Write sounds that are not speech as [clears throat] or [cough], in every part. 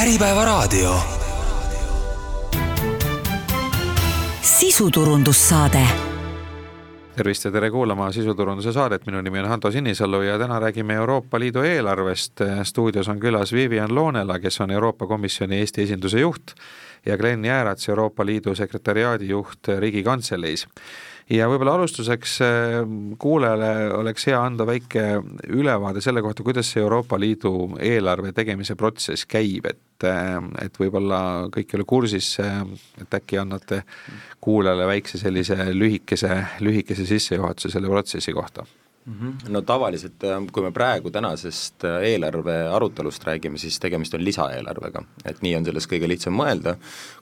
Äripäevaraadio. sisuturundussaade tervist ja tere kuulama sisuturunduse saadet, minu nimi on Hando Sinisalu ja täna räägime Euroopa Liidu eelarvest. stuudios on külas Vivian Loonela, kes on Euroopa Komisjoni Eesti esinduse juht ja Glen Jäärats, Euroopa Liidu sekretäriaadi juht Riigikantseleis ja võib-olla alustuseks äh, kuulajale oleks hea anda väike ülevaade selle kohta, kuidas see Euroopa Liidu eelarve tegemise protsess käib, et äh, et võib-olla kõik ei ole kursis, äh, et äkki annate kuulajale väikse sellise lühikese, lühikese sissejuhatuse selle protsessi kohta. No tavaliselt, äh, kui me praegu tänasest äh, eelarve arutelust räägime, siis tegemist on lisaeelarvega. et nii on sellest kõige lihtsam mõelda,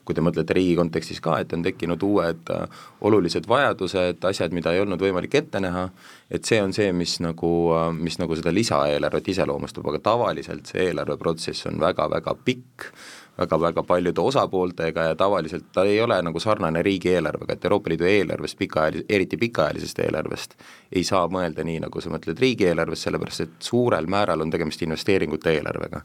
kui te mõtlete riigi kontekstis ka, et on tekkinud uued äh, olulised vajadused, asjad, mida ei olnud võimalik ette näha, et see on see, mis nagu, mis nagu seda lisaeelarvet iseloomustab, aga tavaliselt see eelarveprotsess on väga-väga pikk, väga-väga paljude osapooltega ja tavaliselt ta ei ole nagu sarnane riigieelarvega, et Euroopa Liidu eelarvest pikaajalis-, eriti pikaajalisest eelarvest ei saa mõelda nii, nagu sa mõtled riigieelarvest, sellepärast et suurel määral on tegemist investeeringute eelarvega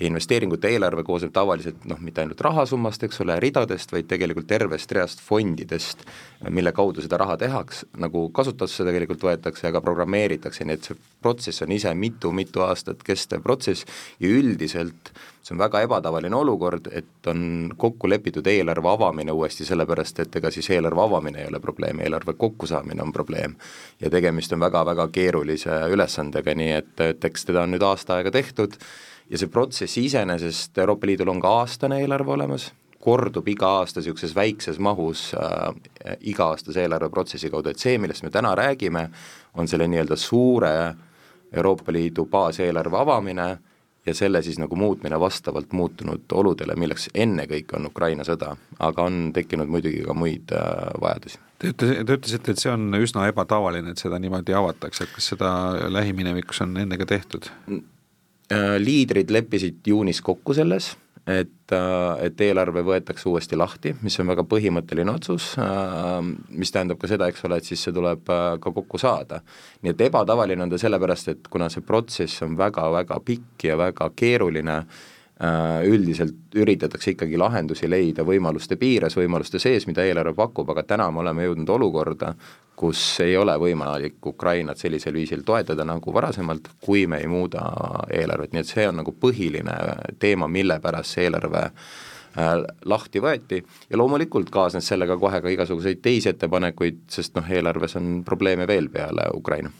ja investeeringute eelarve koosneb tavaliselt noh, mitte ainult rahasummast, eks ole, ridadest, vaid tegelikult tervest reast fondidest, mille kaudu seda raha tehakse, nagu kasutusse tegelikult võetakse ja ka programmeeritakse, nii et see protsess on ise mitu-mitu aastat kestev protsess ja üldiselt see on väga ebatavaline olukord, et on kokku lepitud eelarve avamine uuesti, sellepärast et ega siis eelarve avamine ei ole probleem, eelarve kokkusaamine on probleem. ja tegemist on väga-väga keerulise ülesandega, nii et, et eks teda on nüüd aasta aega tehtud ja see protsess iseenesest, Euroopa Liidul on ka aastane eelarve olemas, kordub iga aasta niisuguses väikses mahus äh, iga-aastase eelarveprotsessi kaudu, et see, millest me täna räägime, on selle nii-öelda suure Euroopa Liidu baaseelarve avamine ja selle siis nagu muutmine vastavalt muutunud oludele, milleks ennekõike on Ukraina sõda, aga on tekkinud muidugi ka muid äh, vajadusi. Te ütlesite, te ütlesite, et see on üsna ebatavaline, et seda niimoodi avatakse, et kas seda lähiminevikus on enne ka tehtud? Äh, liidrid leppisid juunis kokku selles, et, äh, et eelarve võetakse uuesti lahti, mis on väga põhimõtteline otsus, äh, mis tähendab ka seda, eks ole, et siis see tuleb ka kokku saada. nii et ebatavaline on ta sellepärast, et kuna see protsess on väga-väga pikk ja väga keeruline, üldiselt üritatakse ikkagi lahendusi leida võimaluste piires, võimaluste sees, mida eelarve pakub, aga täna me oleme jõudnud olukorda, kus ei ole võimalik Ukrainat sellisel viisil toetada nagu varasemalt, kui me ei muuda eelarvet, nii et see on nagu põhiline teema, mille pärast see eelarve äh, lahti võeti. Ja loomulikult kaasnes sellega kohe ka igasuguseid teisi ettepanekuid, sest noh, eelarves on probleeme veel peale Ukraina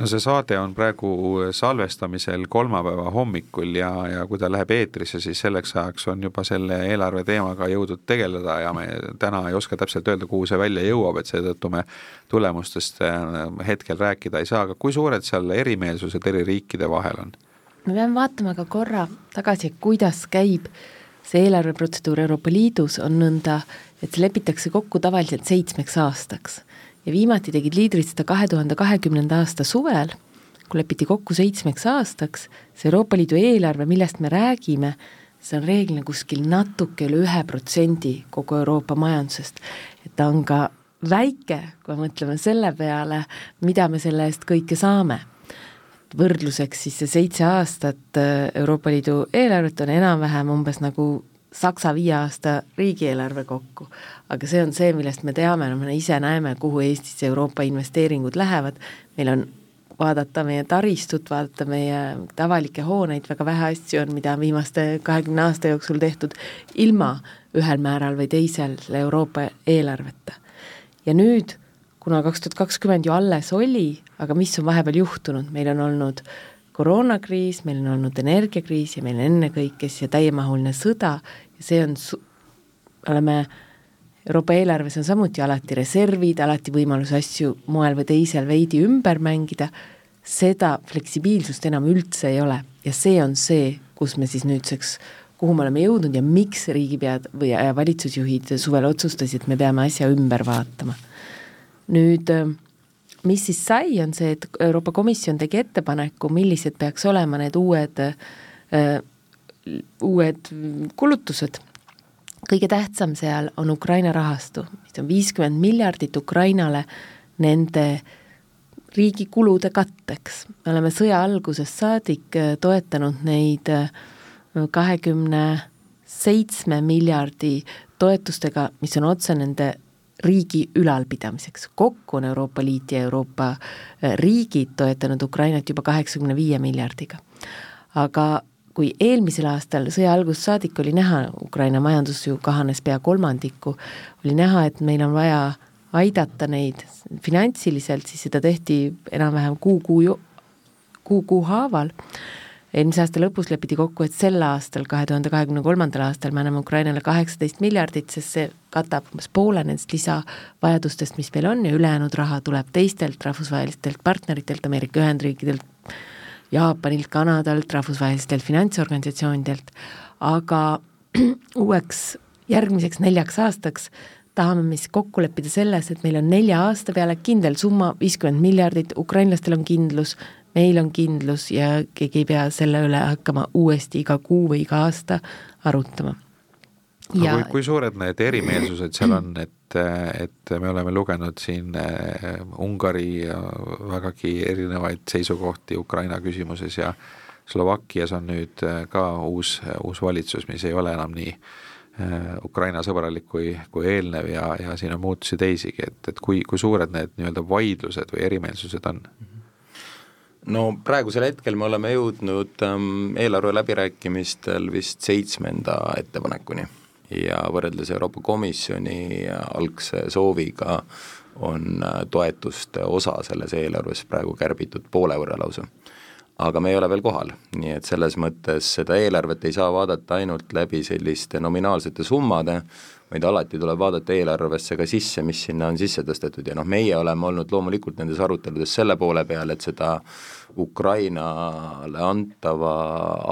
no see saade on praegu salvestamisel kolmapäeva hommikul ja, ja kui ta läheb eetrisse, siis selleks ajaks on juba selle eelarve teemaga jõudnud tegeleda ja me täna ei oska täpselt öelda, kuhu see välja jõuab, et seetõttu me tulemustest äh, hetkel rääkida ei saa, aga kui suured seal erimeelsused eri riikide vahel on? me peame vaatama ka korra tagasi, kuidas käib see eelarveprotseduur Euroopa Liidus, on nõnda, et lepitakse kokku tavaliselt seitsmeks aastaks ja viimati tegid liidrid seda kahe tuhande kahekümnenda aasta suvel, kui lepiti kokku seitsmeks aastaks, see Euroopa Liidu eelarve, millest me räägime, see on reeglina kuskil natuke üle ühe protsendi kogu Euroopa majandusest. et ta on ka väike, kui me mõtleme selle peale, mida me selle eest kõike saame. võrdluseks siis see seitse aastat äh, Euroopa Liidu eelarvet on enam-vähem umbes nagu Saksa viie aasta riigieelarve kokku. aga see on see, millest me teame, no me ise näeme, kuhu Eestis Euroopa investeeringud lähevad, meil on vaadata meie taristut, vaadata meie avalikke hooneid, väga vähe asju on, mida viimaste kahekümne aasta jooksul tehtud ilma ühel määral või teisel Euroopa eelarveta. ja nüüd, kuna kaks tuhat kakskümmend ju alles oli, aga mis on vahepeal juhtunud, meil on olnud koroonakriis, meil on olnud energiakriis ja meil on ennekõike siis see täiemahuline sõda ja see on, oleme Euroopa eelarves on samuti alati reservid, alati võimalus asju moel või teisel veidi ümber mängida, seda fleksibiilsust enam üldse ei ole ja see on see, kus me siis nüüdseks, kuhu me oleme jõudnud ja miks riigipead või valitsusjuhid suvel otsustasid, et me peame asja ümber vaatama. nüüd mis siis sai, on see, et Euroopa Komisjon tegi ettepaneku, millised peaks olema need uued äh,, uued kulutused. kõige tähtsam seal on Ukraina rahastu, mis on viiskümmend miljardit Ukrainale nende riigi kulude katteks. me oleme sõja algusest saadik äh, toetanud neid äh, kahekümne seitsme miljardi toetustega, mis on otse nende riigi ülalpidamiseks. kokku on Euroopa Liit ja Euroopa äh, riigid toetanud Ukrainat juba kaheksakümne viie miljardiga. aga kui eelmisel aastal sõja algusest saadik oli näha, Ukraina majandus ju kahanes pea kolmandiku, oli näha, et meil on vaja aidata neid finantsiliselt, siis seda tehti enam-vähem kuu, kuu, kuu, kuu haaval eelmise aasta lõpus lepiti kokku, et sel aastal, kahe tuhande kahekümne kolmandal aastal me anname Ukrainale kaheksateist miljardit, sest see katab umbes poole nendest lisavajadustest, mis meil on ja ülejäänud raha tuleb teistelt rahvusvahelistelt partneritelt, Ameerika Ühendriikidelt, Jaapanilt, Kanadalt, rahvusvahelistelt finantsorganisatsioonidelt, aga [clears throat] uueks järgmiseks neljaks aastaks tahame me siis kokku leppida selles, et meil on nelja aasta peale kindel summa, viiskümmend miljardit, ukrainlastel on kindlus, meil on kindlus ja keegi ei pea selle üle hakkama uuesti iga kuu või iga aasta arutama. Ja... Kui, kui suured need erimeelsused seal on, et, et me oleme lugenud siin äh, Ungari vägagi erinevaid seisukohti Ukraina küsimuses ja Slovakkias on nüüd äh, ka uus, uus valitsus, mis ei ole enam nii äh, Ukraina sõbralik kui, kui eelnev ja, ja siin on muutusi teisigi, et, et kui, kui suured need nii-öelda vaidlused või erimeelsused on mm? -hmm no praegusel hetkel me oleme jõudnud ähm, eelarve läbirääkimistel vist seitsmenda ettepanekuni ja võrreldes Euroopa Komisjoni algse sooviga on äh, toetuste osa selles eelarves praegu kärbitud poole võrra lausa. aga me ei ole veel kohal, nii et selles mõttes seda eelarvet ei saa vaadata ainult läbi selliste nominaalsete summade, vaid alati tuleb vaadata eelarvesse ka sisse, mis sinna on sisse tõstetud. Ja noh, meie oleme olnud loomulikult nendes aruteludes selle poole peal, et seda Ukrainale antava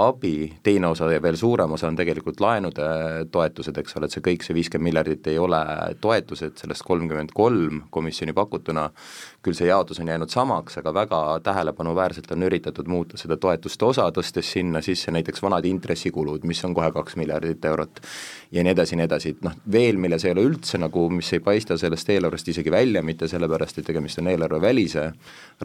abi teine osa ja veel suurem osa on tegelikult laenude toetused, eks ole, et see kõik, see viiskümmend miljardit ei ole toetused, sellest kolmkümmend kolm komisjoni pakutuna, küll see jaotus on jäänud samaks, aga väga tähelepanuväärselt on üritatud muuta seda toetuste osa, tõstes sinna sisse näiteks vanad intressikulud, mis on kohe kaks miljardit eurot ja nii edasi nii edasi, et noh, veel, milles ei ole üldse nagu, mis ei paista sellest eelarvest isegi välja, mitte sellepärast, et tegemist on eelarvevälise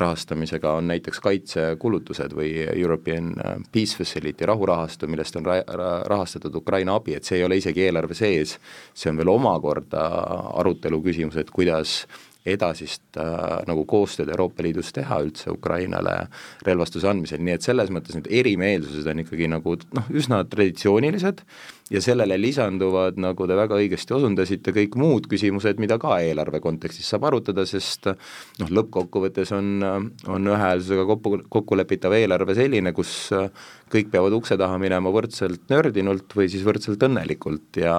rahastamisega, on näiteks kaitsekulutused või European Peace Facility rahurahastu, millest on ra-, ra-, rahastatud Ukraina abi, et see ei ole isegi eelarve sees, see on veel omakorda arutelu küsimus, et kuidas edasist äh, nagu koostööd Euroopa Liidus teha üldse Ukrainale relvastuse andmisel, nii et selles mõttes need erimeelsused on ikkagi nagu noh, üsna traditsioonilised ja sellele lisanduvad, nagu te väga õigesti osundasite, kõik muud küsimused, mida ka eelarve kontekstis saab arutada, sest noh, lõppkokkuvõttes on, on ühehäälsusega kokku, kokkulepitav eelarve selline, kus kõik peavad ukse taha minema võrdselt nördinult või siis võrdselt õnnelikult. Ja,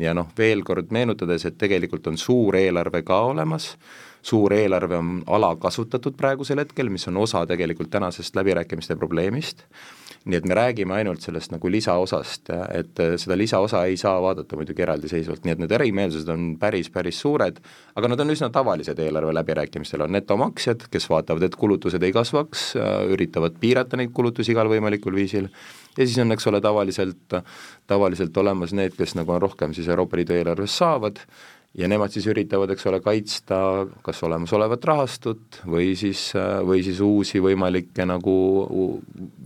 ja noh, veel kord meenutades, et tegelikult on suur eelarve ka olemas, suur eelarve on alakasutatud praegusel hetkel, mis on osa tegelikult tänasest läbirääkimiste probleemist nii et me räägime ainult sellest nagu lisaosast, et seda lisaosa ei saa vaadata muidugi eraldiseisvalt, nii et need erimeelsused on päris, päris suured, aga nad on üsna tavalised eelarve läbirääkimistel, on netomaksjad, kes vaatavad, et kulutused ei kasvaks, üritavad piirata neid kulutusi igal võimalikul viisil, ja siis on, eks ole, tavaliselt, tavaliselt olemas need, kes nagu on rohkem siis Euroopa Liidu eelarvest saavad, ja nemad siis üritavad, eks ole, kaitsta kas olemasolevat rahastut või siis, või siis uusi võimalikke nagu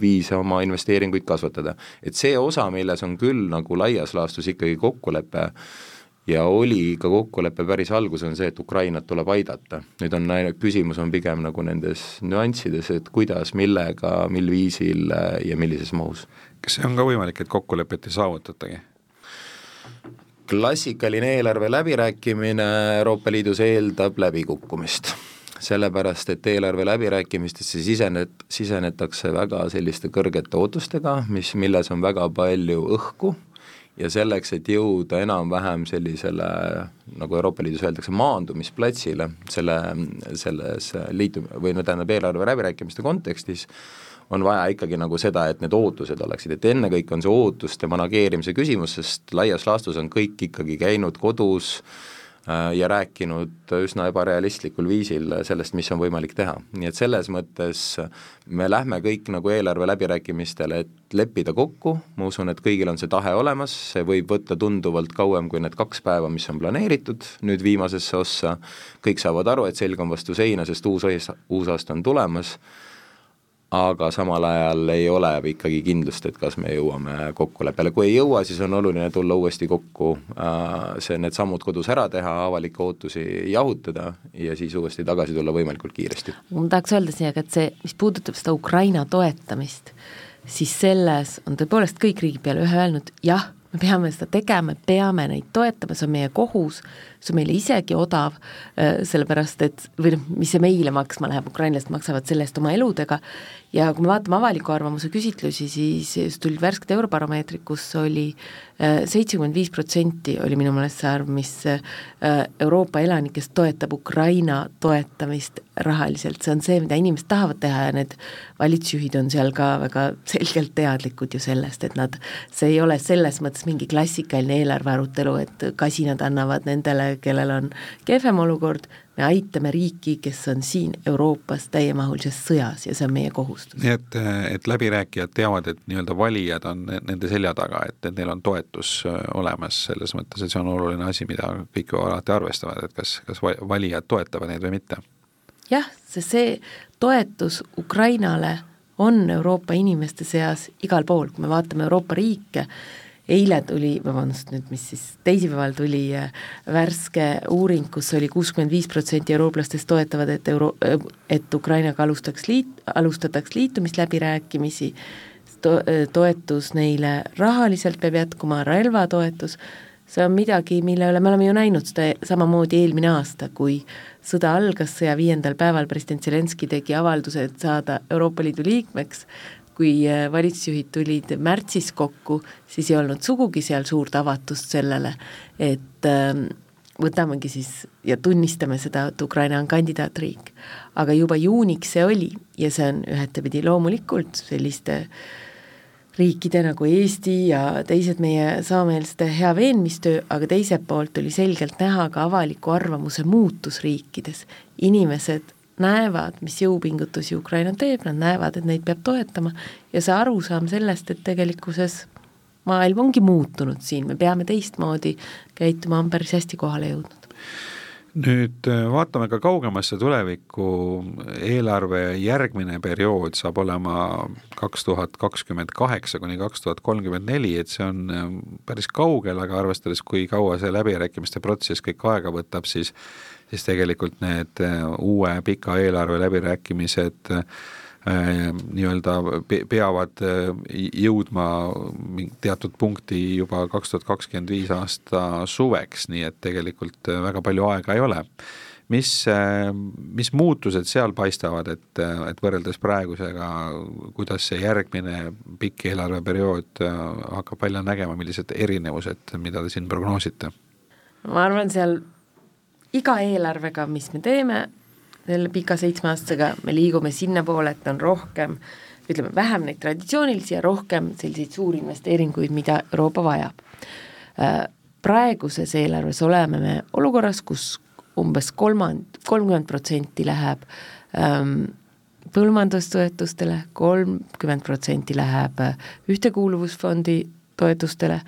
viise oma investeeringuid kasvatada. et see osa, milles on küll nagu laias laastus ikkagi kokkulepe, ja oli ka kokkulepe päris alguses, on see, et Ukrainat tuleb aidata. nüüd on küsimus on pigem nagu nendes nüanssides, et kuidas, millega, mil viisil ja millises mahus. kas see on ka võimalik, et kokkulepet ei saavutatagi? Klassikaline eelarve läbirääkimine Euroopa Liidus eeldab läbikukkumist. Sellepärast, et eelarve läbirääkimistesse sisenet-, sisenetakse väga selliste kõrgete ootustega, mis, milles on väga palju õhku. Ja selleks, et jõuda enam-vähem sellisele, nagu Euroopa Liidus öeldakse, maandumisplatsile selle, selles liitu- või no tähendab, eelarve läbirääkimiste kontekstis, on vaja ikkagi nagu seda, et need ootused oleksid, et ennekõike on see ootuste manageerimise küsimus, sest laias laastus on kõik ikkagi käinud kodus äh, ja rääkinud üsna ebarealistlikul viisil sellest, mis on võimalik teha. nii et selles mõttes me lähme kõik nagu eelarve läbirääkimistele, et leppida kokku, ma usun, et kõigil on see tahe olemas, see võib võtta tunduvalt kauem kui need kaks päeva, mis on planeeritud nüüd viimasesse ossa, kõik saavad aru, et selg on vastu seina, sest uus, uus aasta on tulemas aga samal ajal ei ole ikkagi kindlust, et kas me jõuame kokkuleppele, kui ei jõua, siis on oluline tulla uuesti kokku, äh, see, need sammud kodus ära teha, avalikke ootusi jahutada ja siis uuesti tagasi tulla võimalikult kiiresti. ma tahaks öelda siia, et see, mis puudutab seda Ukraina toetamist, siis selles on tõepoolest kõik riigid peale ühe öelnud, jah, me peame seda tegema, peame neid toetama, see on meie kohus, see on meile isegi odav, äh, sellepärast et või noh, mis see meile maksma läheb, ukrainlased maksavad selle eest oma eludega. Ja kui me vaatame avaliku arvamuse küsitlusi, siis just tulid värsked Eurobaromeetrid, kus oli äh, seitsekümmend viis protsenti oli minu meelest see arv, mis äh, Euroopa elanikest toetab Ukraina toetamist rahaliselt, see on see, mida inimesed tahavad teha ja need valitsusjuhid on seal ka väga selgelt teadlikud ju sellest, et nad, see ei ole selles mõttes mingi klassikaline eelarve arutelu, et kasinad annavad nendele, kellel on kehvem olukord, me aitame riiki, kes on siin Euroopas täiemahulises sõjas ja see on meie kohustus. nii et, et läbirääkijad teavad, et nii-öelda valijad on nende selja taga, et, et neil on toetus äh, olemas selles mõttes, et see on oluline asi, mida kõik ju alati arvestavad, et kas, kas valijad toetavad neid või mitte. jah, sest see toetus Ukrainale on Euroopa inimeste seas igal pool, kui me vaatame Euroopa riike, eile tuli, vabandust nüüd, mis siis teisipäeval tuli äh, värske uuring, kus oli kuuskümmend viis protsenti eurooplastest toetavad, et euro, äh, et Ukrainaga alustaks liit, alustataks liitumisläbirääkimisi, to-, äh, toetus neile rahaliselt peab jätkuma, relvatoetus, see on midagi, mille üle me oleme ju näinud seda samamoodi eelmine aasta, kui sõda algas, sõja viiendal päeval president Zelenskõi tegi avalduse, et saada Euroopa Liidu liikmeks, kui äh, valitsusjuhid tulid märtsis kokku, siis ei olnud sugugi seal suurt avatust sellele, et äh, võtamegi siis ja tunnistame seda, et Ukraina on kandidaatriik. aga juba juuniks see oli ja see on ühtepidi loomulikult selliste riikide nagu Eesti ja teised meie samameelsete hea veenmistöö, aga teiselt poolt oli selgelt näha ka avaliku arvamuse muutus riikides. inimesed näevad, mis jõupingutusi Ukraina teeb, nad näevad, et neid peab toetama. Ja see arusaam sellest, et tegelikkuses maailm ongi muutunud siin, me peame teistmoodi käituma, on päris hästi kohale jõudnud. Nüüd äh, vaatame ka kaugemasse tulevikku, eelarve järgmine periood saab olema kaks tuhat kakskümmend kaheksa kuni kaks tuhat kolmkümmend neli, et see on äh, päris kaugel, aga arvestades, kui kaua see läbirääkimiste protsess kõik aega võtab, siis siis tegelikult need äh, uue pika eelarve läbirääkimised äh, nii-öelda peavad äh, jõudma teatud punkti juba kaks tuhat kakskümmend viis aasta suveks, nii et tegelikult väga palju aega ei ole. mis, mis muutused seal paistavad, et, et võrreldes praegusega, kuidas see järgmine pikk eelarveperiood hakkab välja nägema, millised erinevused, mida te siin prognoosite? ma arvan, seal iga eelarvega, mis me teeme, selle pika seitsmeaastasega, me liigume sinnapoole, et on rohkem, ütleme, vähem neid traditsioonilisi ja rohkem selliseid suurinvesteeringuid, mida Euroopa vajab. Äh, praeguses eelarves oleme me olukorras, kus umbes kolmand-, kolmkümmend protsenti läheb ähm, põllumajandustoetustele, kolmkümmend protsenti läheb äh, ühtekuuluvusfondi toetustele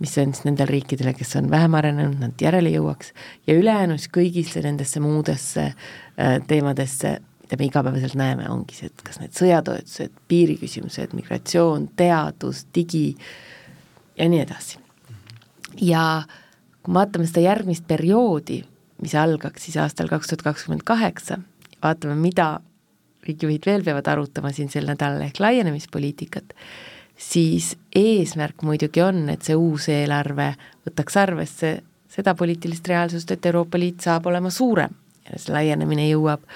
mis on siis nendele riikidele, kes on vähem arenenud, nad järele jõuaks, ja ülejäänus kõigisse nendesse muudesse äh, teemadesse, mida me igapäevaselt näeme, ongi see, et kas need sõjatoetused, piiriküsimused, migratsioon, teadus, digi ja nii edasi. ja kui vaatame seda järgmist perioodi, mis algaks siis aastal kaks tuhat kakskümmend kaheksa, vaatame, mida riigijuhid veel peavad arutama siin sel nädalal ehk laienemispoliitikat, siis eesmärk muidugi on, et see uus eelarve võtaks arvesse seda poliitilist reaalsust, et Euroopa Liit saab olema suurem. Ja see laienemine jõuab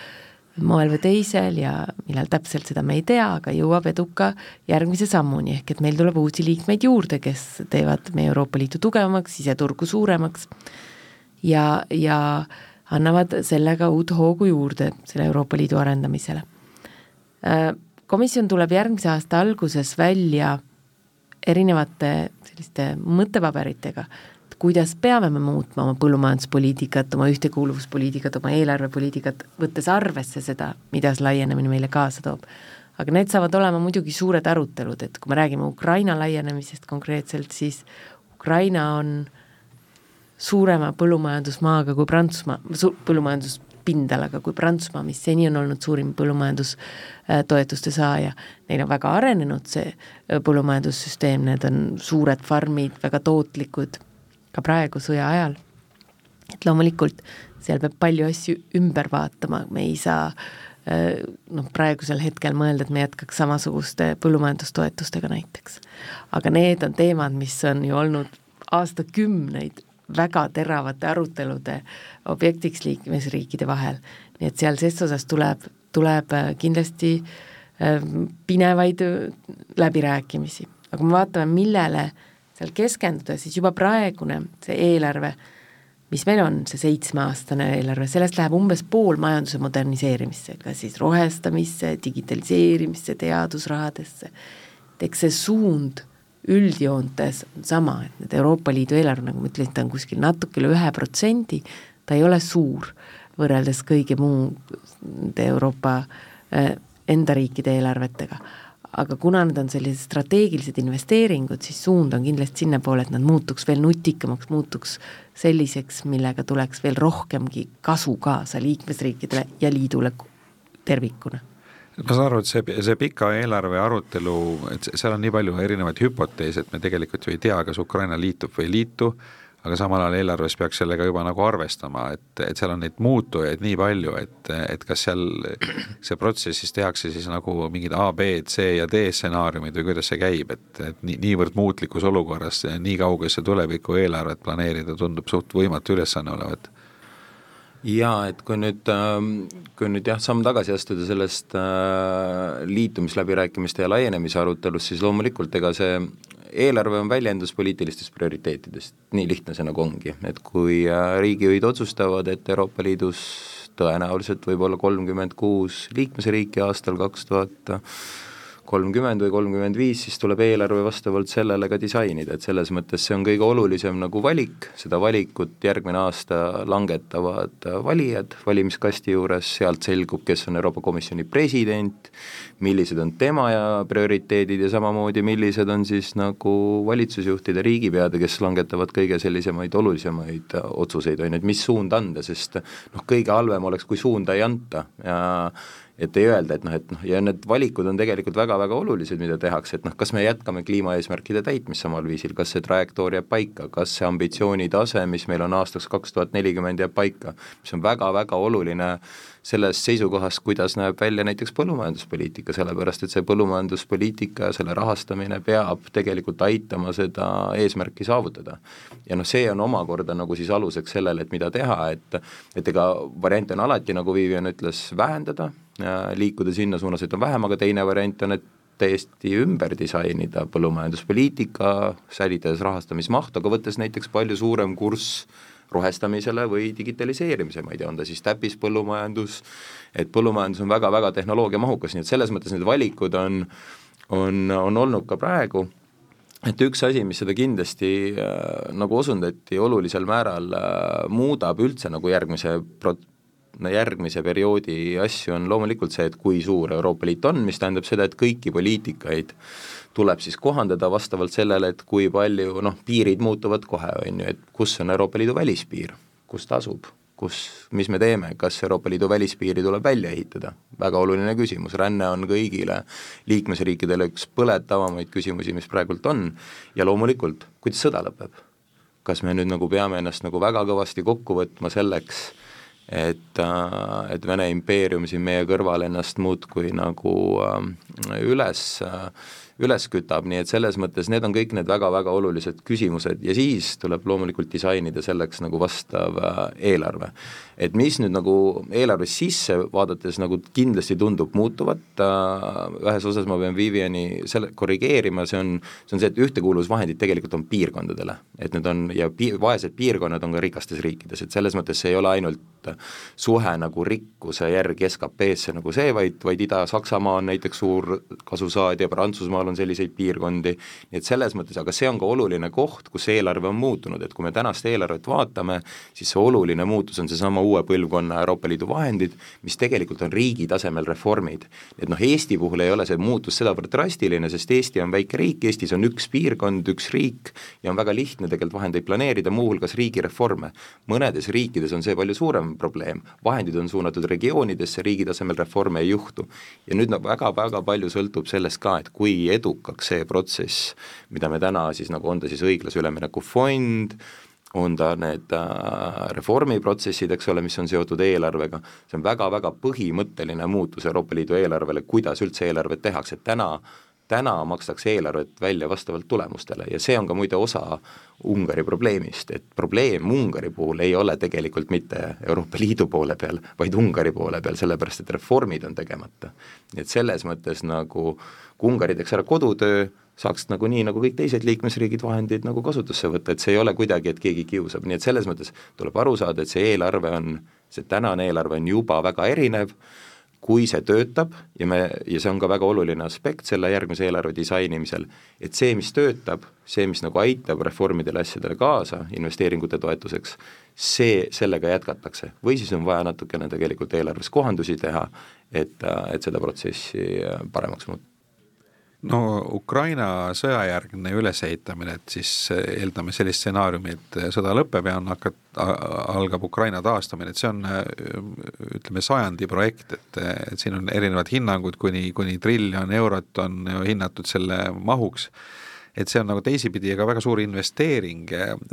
moel või teisel ja millal täpselt, seda me ei tea, aga jõuab eduka järgmise sammuni, ehk et meil tuleb uusi liikmeid juurde, kes teevad meie Euroopa Liitu tugevamaks, siseturgu suuremaks ja, ja annavad sellega uut hoogu juurde selle Euroopa Liidu arendamisele. Äh, komisjon tuleb järgmise aasta alguses välja erinevate selliste mõttepaberitega, et kuidas peame me muutma oma põllumajanduspoliitikat, oma ühtekuuluvuspoliitikat, oma eelarvepoliitikat, võttes arvesse seda, mida see laienemine meile kaasa toob. aga need saavad olema muidugi suured arutelud, et kui me räägime Ukraina laienemisest konkreetselt, siis Ukraina on suurema põllumajandusmaaga kui Prantsusmaa, põllumajandus pindalaga kui Prantsusmaa, mis seni on olnud suurim põllumajandustoetuste saaja. Neil on väga arenenud see äh, põllumajandussüsteem, need on suured farmid, väga tootlikud, ka praegu sõja ajal. et loomulikult seal peab palju asju ümber vaatama, me ei saa äh, noh, praegusel hetkel mõelda, et me jätkaks samasuguste põllumajandustoetustega näiteks. aga need on teemad, mis on ju olnud aastakümneid väga teravate arutelude objektiks liikmesriikide vahel. nii et seal ses osas tuleb, tuleb äh, kindlasti äh, pinevaid äh, läbirääkimisi. aga kui me vaatame, millele seal keskenduda, siis juba praegune see eelarve, mis meil on, see seitsmeaastane eelarve, sellest läheb umbes pool majanduse moderniseerimisse, kas siis rohestamisse, digitaliseerimisse, teadusrahadesse, et eks see suund üldjoontes on sama, et need Euroopa Liidu eelarve, nagu ma ütlesin, ta on kuskil natuke üle ühe protsendi, ta ei ole suur võrreldes kõigi muu nende Euroopa äh, enda riikide eelarvetega. aga kuna need on sellised strateegilised investeeringud, siis suund on kindlasti sinnapoole, et nad muutuks veel nutikamaks, muutuks selliseks, millega tuleks veel rohkemgi kasu kaasa liikmesriikidele ja liidule tervikuna ma saan aru, et see, see pika eelarve arutelu, et seal on nii palju erinevaid hüpoteese, et me tegelikult ju ei tea, kas Ukraina liitub või ei liitu, aga samal ajal eelarves peaks sellega juba nagu arvestama, et, et seal on neid muutujaid nii palju, et, et kas seal see protsess siis tehakse siis nagu mingid A, B, C ja D stsenaariumid või kuidas see käib, et, et nii, niivõrd muutlikus olukorras nii kaugesse tulevikku eelarvet planeerida tundub suht võimatu ülesanne olevat jaa, et kui nüüd, ähm, kui nüüd jah, samm tagasi astuda sellest äh, liitumisläbirääkimiste ja laienemise arutelust, siis loomulikult ega see eelarve on väljendus poliitilistest prioriteetidest, nii lihtne see nagu ongi, et kui äh, riigijuhid otsustavad, et Euroopa Liidus tõenäoliselt võib olla kolmkümmend kuus liikmesriiki aastal kaks tuhat kolmkümmend või kolmkümmend viis, siis tuleb eelarve vastavalt sellele ka disainida, et selles mõttes see on kõige olulisem nagu valik, seda valikut järgmine aasta langetavad valijad valimiskasti juures, sealt selgub, kes on Euroopa Komisjoni president, millised on tema ja prioriteedid ja samamoodi, millised on siis nagu valitsusjuhtide, riigipeade, kes langetavad kõige sellisemaid olulisemaid otsuseid, on ju, et mis suund anda, sest noh, kõige halvem oleks, kui suunda ei anta. Ja et ei öelda, et noh, et noh, ja need valikud on tegelikult väga-väga olulised, mida tehakse, et noh, kas me jätkame kliimaeesmärkide täitmist samal viisil, kas see trajektoor jääb paika, kas see ambitsioonitase, mis meil on aastaks kaks tuhat nelikümmend, jääb paika, mis on väga-väga oluline sellest seisukohast, kuidas näeb välja näiteks põllumajanduspoliitika, sellepärast et see põllumajanduspoliitika ja selle rahastamine peab tegelikult aitama seda eesmärki saavutada. ja noh, see on omakorda nagu siis aluseks sellele, et mida teha, et et ega variant on alati, nagu Vivian ütles, vähendada, liikuda sinna suunas, et on vähem, aga teine variant on, et täiesti ümber disainida põllumajanduspoliitika, säilitades rahastamismahtu, aga võttes näiteks palju suurem kurss rohestamisele või digitaliseerimise, ma ei tea, on ta siis täppispõllumajandus, et põllumajandus on väga-väga tehnoloogiamahukas, nii et selles mõttes need valikud on, on, on olnud ka praegu, et üks asi, mis seda kindlasti äh, nagu osundati, olulisel määral äh, muudab üldse nagu järgmise pro-, järgmise perioodi asju on loomulikult see, et kui suur Euroopa Liit on, mis tähendab seda, et kõiki poliitikaid tuleb siis kohandada vastavalt sellele, et kui palju noh, piirid muutuvad kohe, on ju, et kus on Euroopa Liidu välispiir, kus ta asub, kus, mis me teeme, kas Euroopa Liidu välispiiri tuleb välja ehitada, väga oluline küsimus, ränne on kõigile liikmesriikidele üks põletavamaid küsimusi, mis praegult on, ja loomulikult, kuidas sõda lõpeb? kas me nüüd nagu peame ennast nagu väga kõvasti kokku võtma selleks, et, äh, et Vene impeerium siin meie kõrval ennast muudkui nagu äh, üles äh, üles kütab, nii et selles mõttes need on kõik need väga-väga olulised küsimused ja siis tuleb loomulikult disainida selleks nagu vastav äh, eelarve. et mis nüüd nagu eelarves sisse vaadates nagu kindlasti tundub muutuvat, äh, ühes osas ma pean Viviani selle korrigeerima, see on, see on see, et ühtekuuluvusvahendid tegelikult on piirkondadele, et need on ja pi-, vaesed piirkonnad on ka rikastes riikides, et selles mõttes see ei ole ainult suhe nagu rikkuse järgi SKP-sse nagu see, vaid, vaid Ida-Saksamaa on näiteks suur kasusaadja, Prantsusmaa Saksamaal on selliseid piirkondi, nii et selles mõttes, aga see on ka oluline koht, kus eelarve on muutunud, et kui me tänast eelarvet vaatame, siis see oluline muutus on seesama uue põlvkonna Euroopa Liidu vahendid, mis tegelikult on riigi tasemel reformid. et noh, Eesti puhul ei ole see muutus sedavõrd drastiline, sest Eesti on väike riik, Eestis on üks piirkond, üks riik ja on väga lihtne tegelikult vahendeid planeerida, muuhulgas riigireforme. mõnedes riikides on see palju suurem probleem, vahendid on suunatud regioonidesse, riigi tasemel reforme ei juhtu. ja nüüd nagu väga-väga palju sõltub sellest ka, et kui edukaks see protsess, mida me täna siis nagu on ta siis õiglase ülemineku fond, on ta need äh, reformiprotsessid, eks ole, mis on seotud eelarvega, see on väga-väga põhimõtteline muutus Euroopa Liidu eelarvele, kuidas üldse eelarvet tehakse, täna täna makstakse eelarvet välja vastavalt tulemustele ja see on ka muide osa Ungari probleemist, et probleem Ungari puhul ei ole tegelikult mitte Euroopa Liidu poole peal, vaid Ungari poole peal, sellepärast et reformid on tegemata. nii et selles mõttes nagu kui Ungari teeks ära kodutöö, saaks nagu nii, nagu kõik teised liikmesriigid vahendeid nagu kasutusse võtta, et see ei ole kuidagi, et keegi kiusab, nii et selles mõttes tuleb aru saada, et see eelarve on, see tänane eelarve on juba väga erinev, kui see töötab ja me, ja see on ka väga oluline aspekt selle järgmise eelarve disainimisel, et see, mis töötab, see, mis nagu aitab reformidele, asjadele kaasa investeeringute toetuseks, see, sellega jätkatakse. või siis on vaja natukene tegelikult eelarves kohandusi teha, et, et seda protsessi paremaks muuta no Ukraina sõjajärgne ülesehitamine, et siis eeldame sellist stsenaariumi, et sõda lõpeb ja on hakat-, algab Ukraina taastamine, et see on ütleme, sajandi projekt, et, et siin on erinevad hinnangud, kuni, kuni triljon eurot on hinnatud selle mahuks, et see on nagu teisipidi ka väga suur investeering,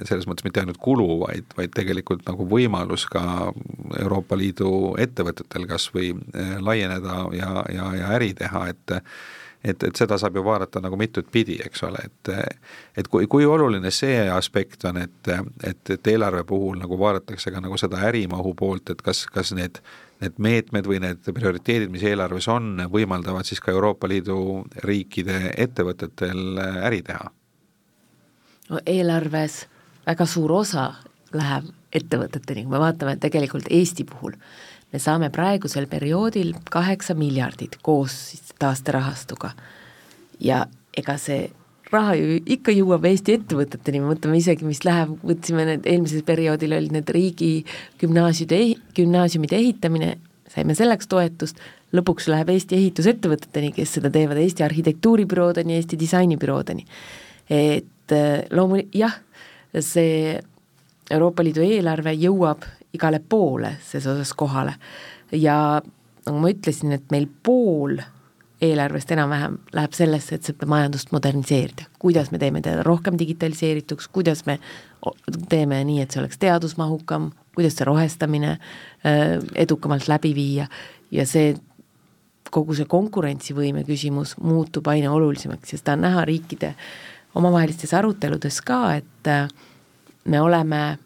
selles mõttes mitte ainult kulu, vaid, vaid tegelikult nagu võimalus ka Euroopa Liidu ettevõtetel kas või laieneda ja, ja, ja äri teha, et et, et seda saab ju vaadata nagu mitut pidi, eks ole, et et kui, kui oluline see aspekt on, et, et, et eelarve puhul nagu vaadatakse ka nagu seda ärimahu poolt, et kas, kas need, need meetmed või need prioriteedid, mis eelarves on, võimaldavad siis ka Euroopa Liidu riikide ettevõtetel äri teha? no eelarves väga suur osa läheb ettevõteteni, kui me vaatame tegelikult Eesti puhul, me saame praegusel perioodil kaheksa miljardit koos siis taasterahastuga. ja ega see raha ju ikka jõuab Eesti ettevõteteni, me mõtleme isegi, mis läheb, võtsime need, eelmisel perioodil olid need riigi gümnaasiumide, gümnaasiumide ehitamine, saime selleks toetust, lõpuks läheb Eesti ehitusettevõteteni, kes seda teevad, Eesti arhitektuuribüroodeni, Eesti disainibüroodeni. et loomu-, jah, see Euroopa Liidu eelarve jõuab igale poole ses osas kohale. Ja nagu ma ütlesin, et meil pool eelarvest enam-vähem läheb sellesse, et seda majandust moderniseerida, kuidas me teeme teda rohkem digitaliseerituks, kuidas me teeme nii, et see oleks teadusmahukam, kuidas see rohestamine äh, edukamalt läbi viia. Ja see, kogu see konkurentsivõime küsimus muutub aina olulisemaks ja seda on näha riikide omavahelistes aruteludes ka, et äh, me oleme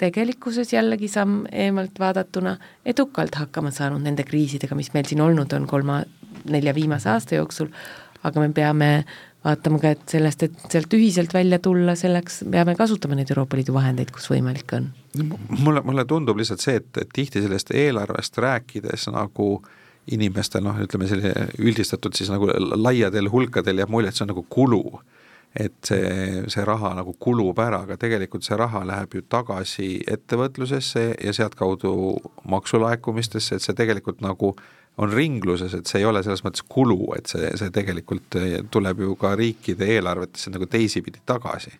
tegelikkuses jällegi samm eemalt vaadatuna edukalt hakkama saanud nende kriisidega, mis meil siin olnud on kolma, nelja viimase aasta jooksul, aga me peame vaatama ka, et sellest, et sealt ühiselt välja tulla, selleks peame kasutama neid Euroopa Liidu vahendeid, kus võimalik on. mulle, mulle tundub lihtsalt see, et, et tihti sellest eelarvest rääkides nagu inimestel noh, ütleme selline üldistatud siis nagu laiadel hulkadel jääb mulje, et see on nagu kulu et see, see raha nagu kulub ära, aga tegelikult see raha läheb ju tagasi ettevõtlusesse ja sealtkaudu maksulaekumistesse, et see tegelikult nagu on ringluses, et see ei ole selles mõttes kulu, et see, see tegelikult tuleb ju ka riikide eelarvetesse nagu teisipidi tagasi.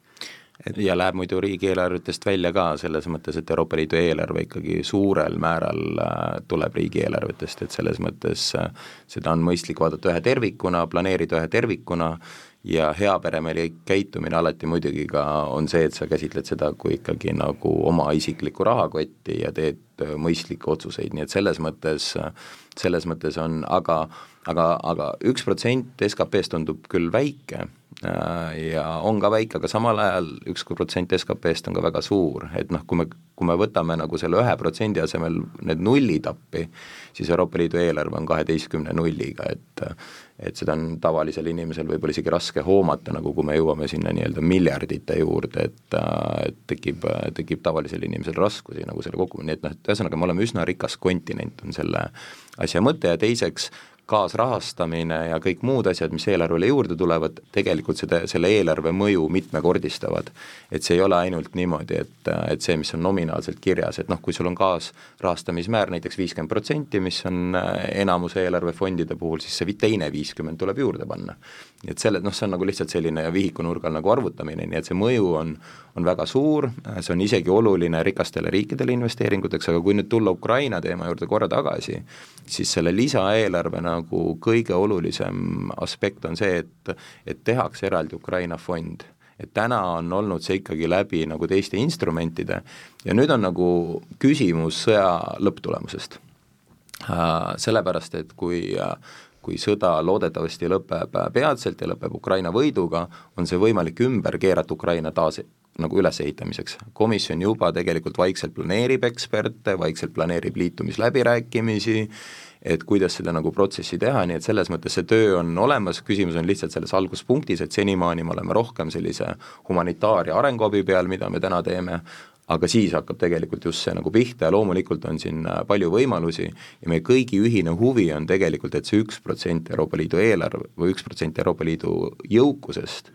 Et ja läheb muidu riigieelarvetest välja ka, selles mõttes, et Euroopa Liidu eelarve ikkagi suurel määral äh, tuleb riigieelarvetest, et selles mõttes äh, seda on mõistlik vaadata ühe tervikuna, planeerida ühe tervikuna ja heaperemehelik käitumine alati muidugi ka on see, et sa käsitled seda kui ikkagi nagu oma isiklikku rahakotti ja teed äh, mõistlikke otsuseid, nii et selles mõttes, selles mõttes on, aga aga, aga üks protsent SKP-st tundub küll väike äh, ja on ka väike, aga samal ajal üks protsent SKP-st on ka väga suur, et noh, kui me, kui me võtame nagu selle ühe protsendi asemel need nullid appi, siis Euroopa Liidu eelarve on kaheteistkümne nulliga, et et seda on tavalisel inimesel võib-olla isegi raske hoomata, nagu kui me jõuame sinna nii-öelda miljardite juurde, et et tekib, tekib tavalisel inimesel raskusi nagu selle kokku, nii et noh, et ühesõnaga me oleme üsna rikas kontinent, on selle asja mõte ja teiseks, kaasrahastamine ja kõik muud asjad, mis eelarvele juurde tulevad, tegelikult seda, selle eelarve mõju mitmekordistavad. et see ei ole ainult niimoodi, et, et see, mis on nominaalselt kirjas, et noh, kui sul on kaasrahastamismäär näiteks viiskümmend protsenti, mis on äh, enamuse eelarvefondide puhul, siis see teine viiskümmend tuleb juurde panna. Et selle, noh, see on nagu lihtsalt selline vihikunurgal nagu arvutamine, nii et see mõju on, on väga suur, see on isegi oluline rikastele riikidele investeeringuteks, aga kui nüüd tulla Ukraina teema juurde korra tagasi, siis selle lisaeelarve nagu kõige olulisem aspekt on see, et, et tehakse eraldi Ukraina fond et täna on olnud see ikkagi läbi nagu teiste instrumentide ja nüüd on nagu küsimus sõja lõpptulemusest uh,. Sellepärast, et kui uh, kui sõda loodetavasti lõpeb peatselt ja lõpeb Ukraina võiduga, on see võimalik ümber keerata Ukraina taas nagu ülesehitamiseks. komisjon juba tegelikult vaikselt planeerib eksperte, vaikselt planeerib liitumisläbirääkimisi, et kuidas seda nagu protsessi teha, nii et selles mõttes see töö on olemas, küsimus on lihtsalt selles alguspunktis, et senimaani me oleme rohkem sellise humanitaar- ja arenguabi peal, mida me täna teeme, aga siis hakkab tegelikult just see nagu pihta ja loomulikult on siin äh, palju võimalusi ja meie kõigi ühine huvi on tegelikult, et see üks protsent Euroopa Liidu eelarve või üks protsent Euroopa Liidu jõukusest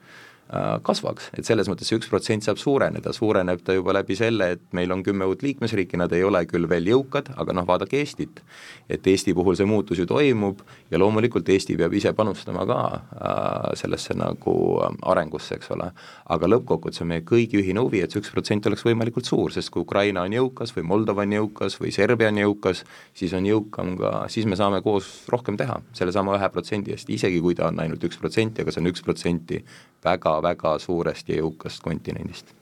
kasvaks, et selles mõttes see üks protsent saab suureneda, suureneb ta juba läbi selle, et meil on kümme uut liikmesriiki, nad ei ole küll veel jõukad, aga noh, vaadake Eestit. et Eesti puhul see muutus ju toimub ja loomulikult Eesti peab ise panustama ka äh, sellesse nagu äh, arengusse, eks ole. aga lõppkokkuvõttes on meie kõigi ühine huvi, et see üks protsent oleks võimalikult suur, sest kui Ukraina on jõukas või Moldova on jõukas või Serbia on jõukas, siis on jõukam ka, siis me saame koos rohkem teha, sellesama ühe protsendi eest, isegi kui ta on ainult üks protsenti, aga see on üks protsenti väga-väga suurest ja jõukast kontinendist.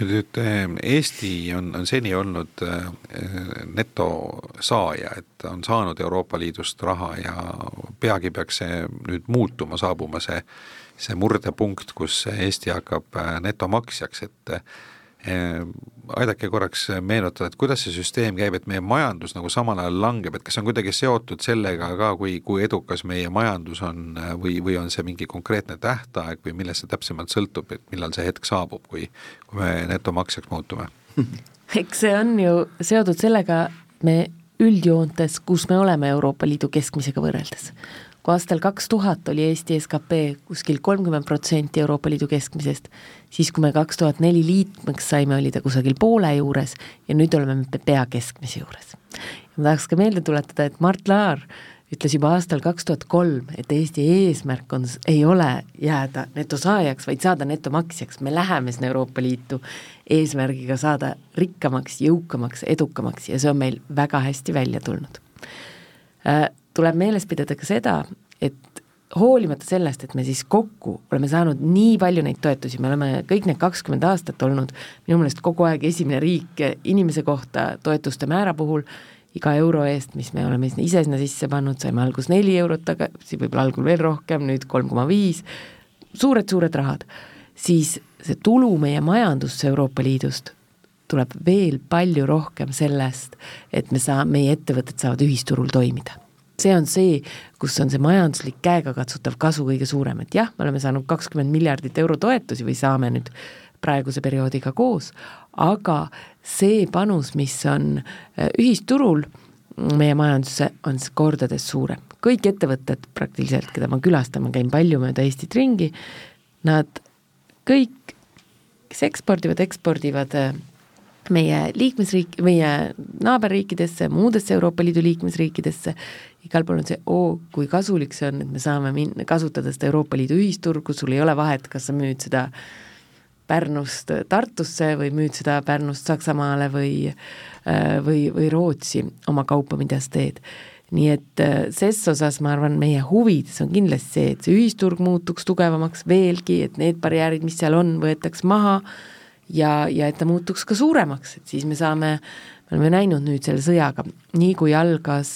nüüd Eesti on, on seni olnud äh, netosaaja, et on saanud Euroopa Liidust raha ja peagi peaks see nüüd muutuma, saabuma see, see murdepunkt, kus Eesti hakkab äh, netomaksjaks, et aidake korraks meenutada, et kuidas see süsteem käib, et meie majandus nagu samal ajal langeb, et kas see on kuidagi seotud sellega ka, kui, kui edukas meie majandus on või, või on see mingi konkreetne tähtaeg või millest see täpsemalt sõltub, et millal see hetk saabub, kui, kui me netomaksjaks muutume? [laughs] eks see on ju seotud sellega, me üldjoontes, kus me oleme Euroopa Liidu keskmisega võrreldes kui aastal kaks tuhat oli Eesti skp kuskil kolmkümmend protsenti Euroopa Liidu keskmisest, siis kui me kaks tuhat neli liikmeks saime, oli ta kusagil poole juures ja nüüd oleme me pea keskmise juures. ma tahaks ka meelde tuletada, et Mart Laar ütles juba aastal kaks tuhat kolm, et Eesti eesmärk on, ei ole jääda netosaajaks, vaid saada netomaksjaks, me läheme sinna Euroopa Liitu eesmärgiga saada rikkamaks, jõukamaks, edukamaks ja see on meil väga hästi välja tulnud äh, tuleb meeles pidada ka seda, et hoolimata sellest, et me siis kokku oleme saanud nii palju neid toetusi, me oleme kõik need kakskümmend aastat olnud minu meelest kogu aeg esimene riik inimese kohta toetuste määra puhul, iga euro eest, mis me oleme ise sinna sisse pannud, saime alguses neli eurot tagasi, võib-olla algul veel rohkem, nüüd kolm koma viis, suured-suured rahad, siis see tulu meie majandusse Euroopa Liidust tuleb veel palju rohkem sellest, et me saa-, meie ettevõtted saavad ühisturul toimida see on see, kus on see majanduslik käegakatsutav kasu kõige suurem, et jah, me oleme saanud kakskümmend miljardit euro toetusi või saame nüüd praeguse perioodiga koos, aga see panus, mis on äh, ühisturul meie majandusse, on kordades suurem. kõik ettevõtted praktiliselt, keda ma külastan, ma käin palju mööda Eestit ringi, nad kõik, kes ekspordivad, ekspordivad äh, meie liikmesriik, meie naaberriikidesse, muudesse Euroopa Liidu liikmesriikidesse, igal pool on see, oo, kui kasulik see on, et me saame minna, kasutada seda Euroopa Liidu ühisturgu, sul ei ole vahet, kas sa müüd seda Pärnust Tartusse või müüd seda Pärnust Saksamaale või äh, või, või Rootsi oma kaupa, mida sa teed. nii et äh, ses osas ma arvan, meie huvides on kindlasti see, et see ühisturg muutuks tugevamaks veelgi, et need barjäärid, mis seal on, võetaks maha ja, ja et ta muutuks ka suuremaks, et siis me saame, me oleme näinud nüüd selle sõjaga, nii kui algas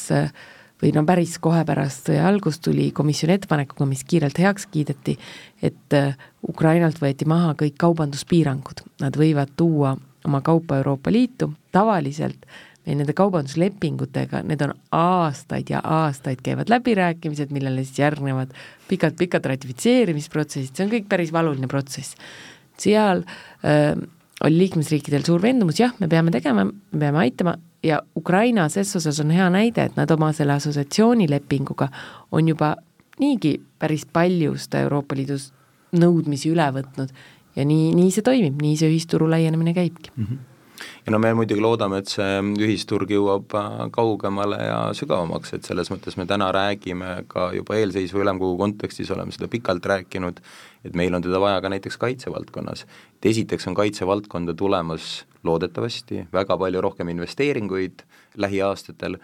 või no päris kohe pärast sõja algust tuli komisjoni ettepanekuga, mis kiirelt heaks kiideti, et äh, Ukrainalt võeti maha kõik kaubanduspiirangud, nad võivad tuua oma kaupa Euroopa Liitu, tavaliselt meil nende kaubanduslepingutega, need on aastaid ja aastaid käivad läbirääkimised, millele siis järgnevad pikad-pikad ratifitseerimisprotsessid, see on kõik päris valuline protsess. Seal äh, oli liikmesriikidel suur veendumus, jah, me peame tegema, me peame aitama. Ja Ukraina ses osas on hea näide, et nad oma selle assotsiatsioonilepinguga on juba niigi päris palju seda Euroopa Liidus nõudmisi üle võtnud. Ja nii, nii see toimib, nii see ühisturu laienemine käibki. Mm. -hmm ja no me muidugi loodame, et see ühisturg jõuab äh, kaugemale ja sügavamaks, et selles mõttes me täna räägime ka juba eelseisva ülemkogu kontekstis oleme seda pikalt rääkinud, et meil on teda vaja ka näiteks kaitsevaldkonnas. et esiteks on kaitsevaldkonda tulemas loodetavasti väga palju rohkem investeeringuid lähiaastatel,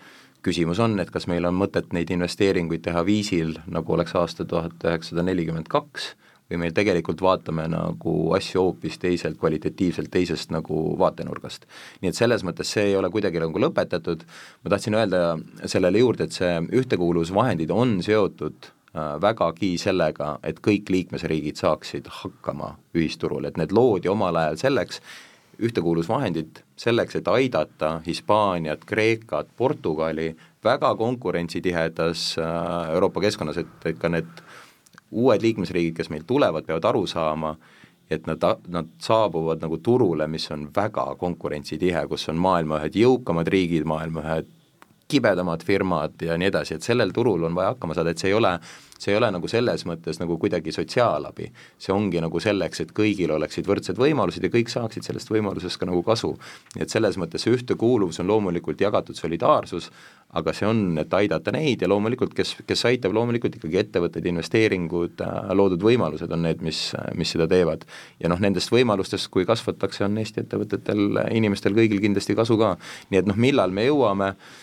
küsimus on, et kas meil on mõtet neid investeeringuid teha viisil, nagu oleks aasta tuhat üheksasada nelikümmend kaks, või meil tegelikult vaatame nagu asju hoopis teiselt, kvalitatiivselt teisest nagu vaatenurgast. nii et selles mõttes see ei ole kuidagi nagu lõpetatud, ma tahtsin öelda sellele juurde, et see ühtekuuluvusvahendid on seotud äh, vägagi sellega, et kõik liikmesriigid saaksid hakkama ühisturul, et need loodi omal ajal selleks, ühtekuuluvusvahendid selleks, et aidata Hispaaniat, Kreekat, Portugali väga konkurentsitihedas äh, Euroopa keskkonnas, et, et ka need uued liikmesriigid, kes meil tulevad, peavad aru saama, et nad, nad saabuvad nagu turule, mis on väga konkurentsitihe, kus on maailma ühed jõukamad riigid, maailma ühed kibedamad firmad ja nii edasi, et sellel turul on vaja hakkama saada, et see ei ole see ei ole nagu selles mõttes nagu kuidagi sotsiaalabi, see ongi nagu selleks, et kõigil oleksid võrdsed võimalused ja kõik saaksid sellest võimalusest ka nagu kasu. nii et selles mõttes see ühtekuuluvus on loomulikult jagatud solidaarsus, aga see on, et aidata neid ja loomulikult, kes, kes aitab, loomulikult ikkagi ettevõtted, investeeringud, äh, loodud võimalused on need, mis, mis seda teevad. ja noh, nendest võimalustest, kui kasvatakse, on Eesti ettevõtetel, inimestel kõigil kindlasti kasu ka. nii et noh, millal me jõuame äh,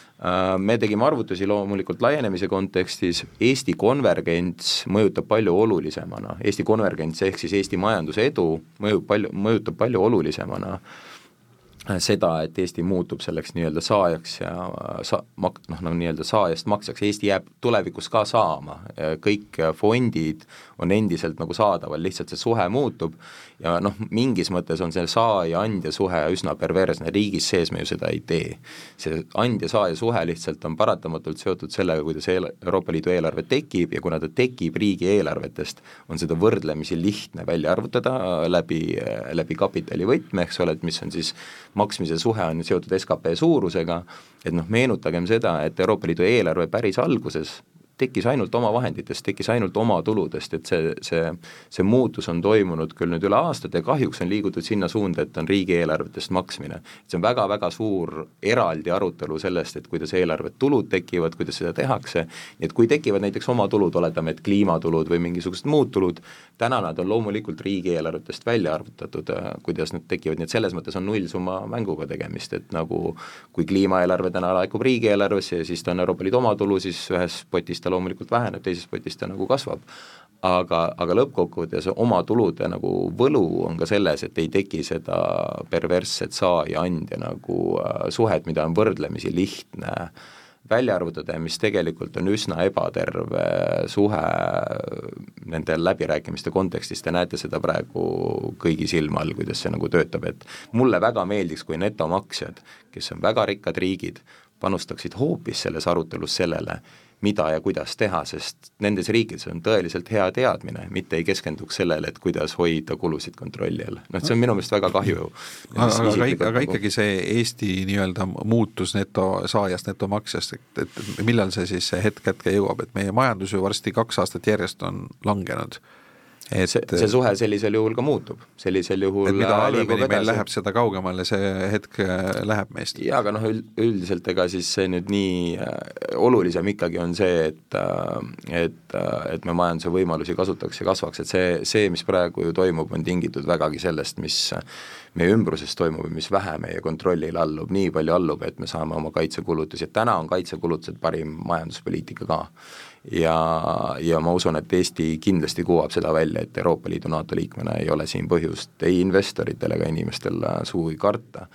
me tegime arvutusi loomulikult laienemise kontekstis, Eesti konvergents mõjutab palju olulisemana, Eesti konvergents ehk siis Eesti majanduse edu mõjub palju, mõjutab palju olulisemana äh, seda, et Eesti muutub selleks nii-öelda saajaks ja äh, sa-, mak-, noh, no nii-öelda saajast maksjaks, Eesti jääb tulevikus ka saama, kõik fondid on endiselt nagu saadaval, lihtsalt see suhe muutub ja noh, mingis mõttes on see saaja-andja suhe üsna perversne, riigis sees me ju seda ei tee. see andja-saaja suhe lihtsalt on paratamatult seotud sellega, kuidas eel-, Euroopa Liidu eelarve tekib ja kuna ta tekib riigieelarvetest, on seda võrdlemisi lihtne välja arvutada läbi, läbi kapitalivõtme, eks ole, et mis on siis, maksmise suhe on seotud skp suurusega, et noh, meenutagem seda, et Euroopa Liidu eelarve päris alguses tekkis ainult omavahenditest, tekkis ainult omatuludest, et see, see, see muutus on toimunud küll nüüd üle aastate ja kahjuks on liigutud sinna suunda, et on riigieelarvetest maksmine. see on väga-väga suur eraldi arutelu sellest, et kuidas eelarvet tulud tekivad, kuidas seda tehakse, nii et kui tekivad näiteks omatulud, oletame, et kliimatulud või mingisugused muud tulud, täna nad on loomulikult riigieelarvetest välja arvutatud, äh, kuidas need tekivad, nii et selles mõttes on nullsumma mänguga tegemist, et nagu kui kliimaeelarve täna laekub riigieelarvesse ja siis ta on Euroopa Liidu omatulu, siis ühes potis ta ta loomulikult väheneb, teises potis ta nagu kasvab. aga, aga lõppkokkuvõttes oma tulude nagu võlu on ka selles, et ei teki seda perversset saaja-andja nagu äh, suhet, mida on võrdlemisi lihtne välja arvutada ja mis tegelikult on üsna ebaterve suhe nende läbirääkimiste kontekstis, te näete seda praegu kõigi silma all, kuidas see nagu töötab, et mulle väga meeldiks, kui netomaksjad, kes on väga rikkad riigid, panustaksid hoopis selles arutelus sellele, mida ja kuidas teha, sest nendes riikides on tõeliselt hea teadmine, mitte ei keskenduks sellele, et kuidas hoida kulusid kontrolli all. noh, see on minu meelest väga kahju. aga, aga, aga ikkagi see Eesti nii-öelda muutus netosaajast netomaksjast, et, et millal see siis see hetk hetke jõuab, et meie majandus ju varsti kaks aastat järjest on langenud et see, see suhe sellisel juhul ka muutub, sellisel juhul et mida halvemini meil läheb, seda kaugemale see hetk äh, läheb meist. jaa, aga noh, üldiselt ega siis see nüüd nii äh, olulisem ikkagi on see, et äh, et, et me majanduse võimalusi kasutaks ja kasvaks, et see, see, mis praegu ju toimub, on tingitud vägagi sellest, mis meie ümbruses toimub ja mis vähe meie kontrollile allub, nii palju allub, et me saame oma kaitsekulutusi, et täna on kaitsekulutused parim majanduspoliitika ka ja, ja ma usun, et Eesti kindlasti kuvab seda välja, et Euroopa Liidu NATO liikmena ei ole siin põhjust ei investoritel ega inimestel sugugi karta.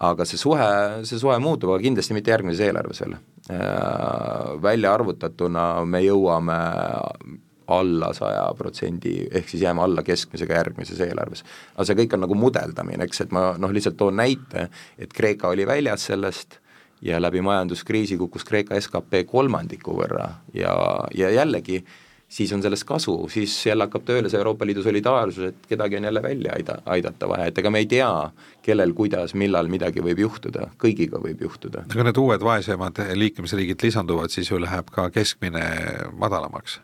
aga see suhe, see suhe muutub, aga kindlasti mitte järgmises eelarves veel. Äh, välja arvutatuna me jõuame alla saja protsendi, ehk siis jääme alla keskmisega järgmises eelarves. aga see kõik on nagu mudeldamine, eks, et ma noh, lihtsalt toon näite, et Kreeka oli väljas sellest ja läbi majanduskriisi kukkus Kreeka skp kolmandiku võrra ja, ja jällegi siis on sellest kasu, siis jälle hakkab tööle see Euroopa Liidu solidaarsus, et kedagi on jälle välja aida, aidata vaja, et ega me ei tea, kellel, kuidas, millal midagi võib juhtuda, kõigiga võib juhtuda. aga need uued vaesemad liikmesriigid lisanduvad, siis ju läheb ka keskmine madalamaks?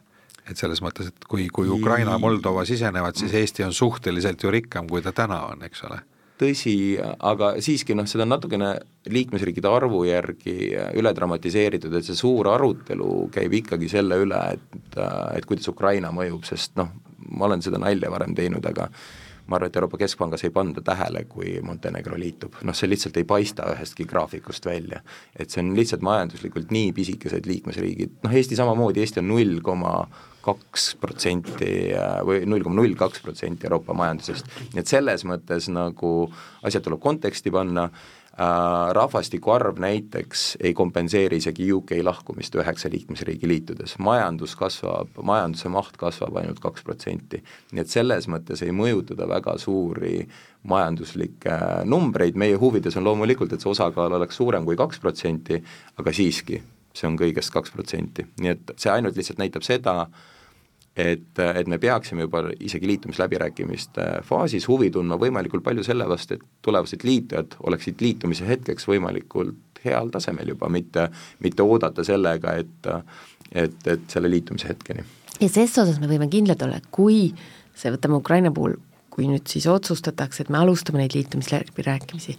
et selles mõttes, et kui, kui Ukraina, Moldova sisenevad, siis Eesti on suhteliselt ju rikkam, kui ta täna on, eks ole tõsi, aga siiski noh, seda on natukene liikmesriikide arvu järgi üle dramatiseeritud, et see suur arutelu käib ikkagi selle üle, et, et kuidas Ukraina mõjub, sest noh, ma olen seda nalja varem teinud, aga ma arvan, et Euroopa Keskpangas ei panda tähele, kui Montenegro liitub, noh see lihtsalt ei paista ühestki graafikust välja. et see on lihtsalt majanduslikult nii pisikesed liikmesriigid, noh Eesti samamoodi, Eesti on null koma kaks protsenti äh, või null koma null kaks protsenti Euroopa majandusest. nii et selles mõttes nagu asjad tuleb konteksti panna rahvastiku arv näiteks ei kompenseeri isegi UK lahkumist üheksa liikmesriigi liitudes, majandus kasvab, majanduse maht kasvab ainult kaks protsenti. nii et selles mõttes ei mõjutada väga suuri majanduslikke numbreid, meie huvides on loomulikult, et see osakaal oleks suurem kui kaks protsenti, aga siiski, see on kõigest kaks protsenti, nii et see ainult lihtsalt näitab seda, et, et me peaksime juba isegi liitumisläbirääkimiste faasis huvi tundma võimalikult palju selle vastu, et tulevased liitujad oleksid liitumise hetkeks võimalikult heal tasemel juba, mitte, mitte oodata sellega, et et, et selle liitumise hetkeni. ja ses osas me võime kindlad olla, et kui see, võtame Ukraina puhul, kui nüüd siis otsustatakse, et me alustame neid liitumisläbirääkimisi,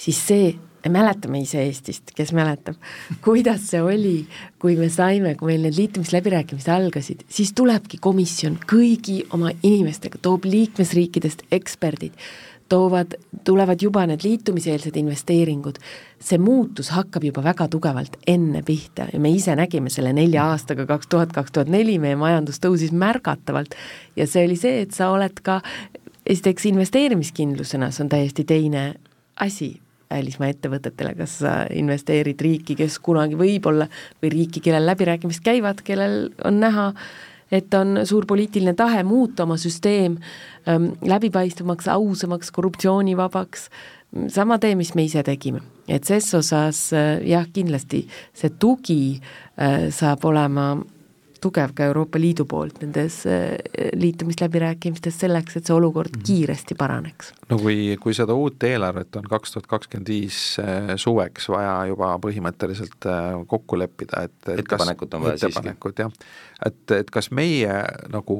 siis see me mäletame ise Eestist, kes mäletab, kuidas see oli, kui me saime, kui meil need liitumisläbirääkimised algasid, siis tulebki komisjon kõigi oma inimestega, toob liikmesriikidest eksperdid, toovad, tulevad juba need liitumiseelsed investeeringud, see muutus hakkab juba väga tugevalt enne pihta ja me ise nägime selle nelja aastaga, kaks tuhat, kaks tuhat neli, meie majandus tõusis märgatavalt. Ja see oli see, et sa oled ka esiteks investeerimiskindlusena, see on täiesti teine asi, välismaa ettevõtetele, kas sa investeerid riiki, kes kunagi võib-olla, või riiki, kellel läbirääkimised käivad, kellel on näha, et on suur poliitiline tahe muuta oma süsteem ähm, läbipaistvamaks, ausamaks, korruptsioonivabaks, sama tee, mis me ise tegime. et ses osas äh, jah, kindlasti see tugi äh, saab olema tugev ka Euroopa Liidu poolt nendes äh, liitumisläbirääkimistes selleks, et see olukord mm -hmm. kiiresti paraneks. No kui, kui seda uut eelarvet on kaks tuhat kakskümmend viis äh, suveks vaja juba põhimõtteliselt äh, kokku leppida, et ettepanekut on vaja ettepanekut, jah, et, et kas meie nagu